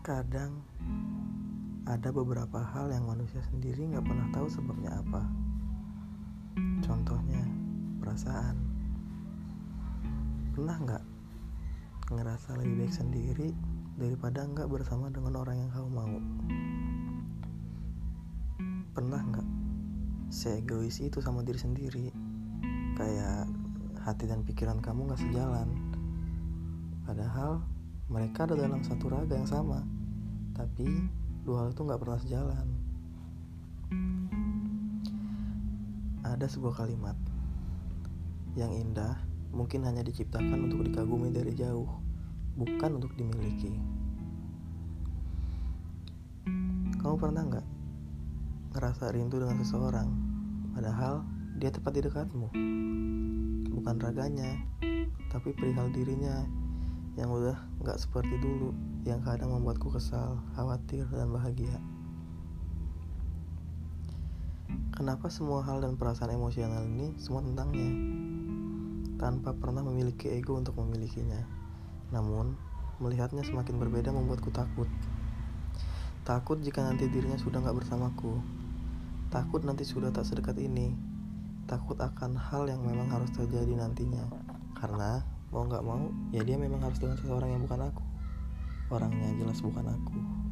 Kadang ada beberapa hal yang manusia sendiri nggak pernah tahu sebabnya apa. Contohnya, perasaan. Pernah nggak ngerasa lebih baik sendiri daripada nggak bersama dengan orang yang kamu mau? Pernah nggak seegois itu sama diri sendiri? Kayak hati dan pikiran kamu nggak sejalan. Padahal mereka ada dalam satu raga yang sama, tapi dua hal itu nggak pernah sejalan. Ada sebuah kalimat yang indah, mungkin hanya diciptakan untuk dikagumi dari jauh, bukan untuk dimiliki. Kamu pernah nggak ngerasa rindu dengan seseorang, padahal dia tepat di dekatmu? Bukan raganya, tapi perihal dirinya yang udah gak seperti dulu, yang kadang membuatku kesal, khawatir, dan bahagia. Kenapa semua hal dan perasaan emosional ini semua tentangnya? Tanpa pernah memiliki ego untuk memilikinya. Namun, melihatnya semakin berbeda membuatku takut. Takut jika nanti dirinya sudah gak bersamaku. Takut nanti sudah tak sedekat ini. Takut akan hal yang memang harus terjadi nantinya. Karena mau nggak mau ya dia memang harus dengan seseorang yang bukan aku. Orangnya jelas bukan aku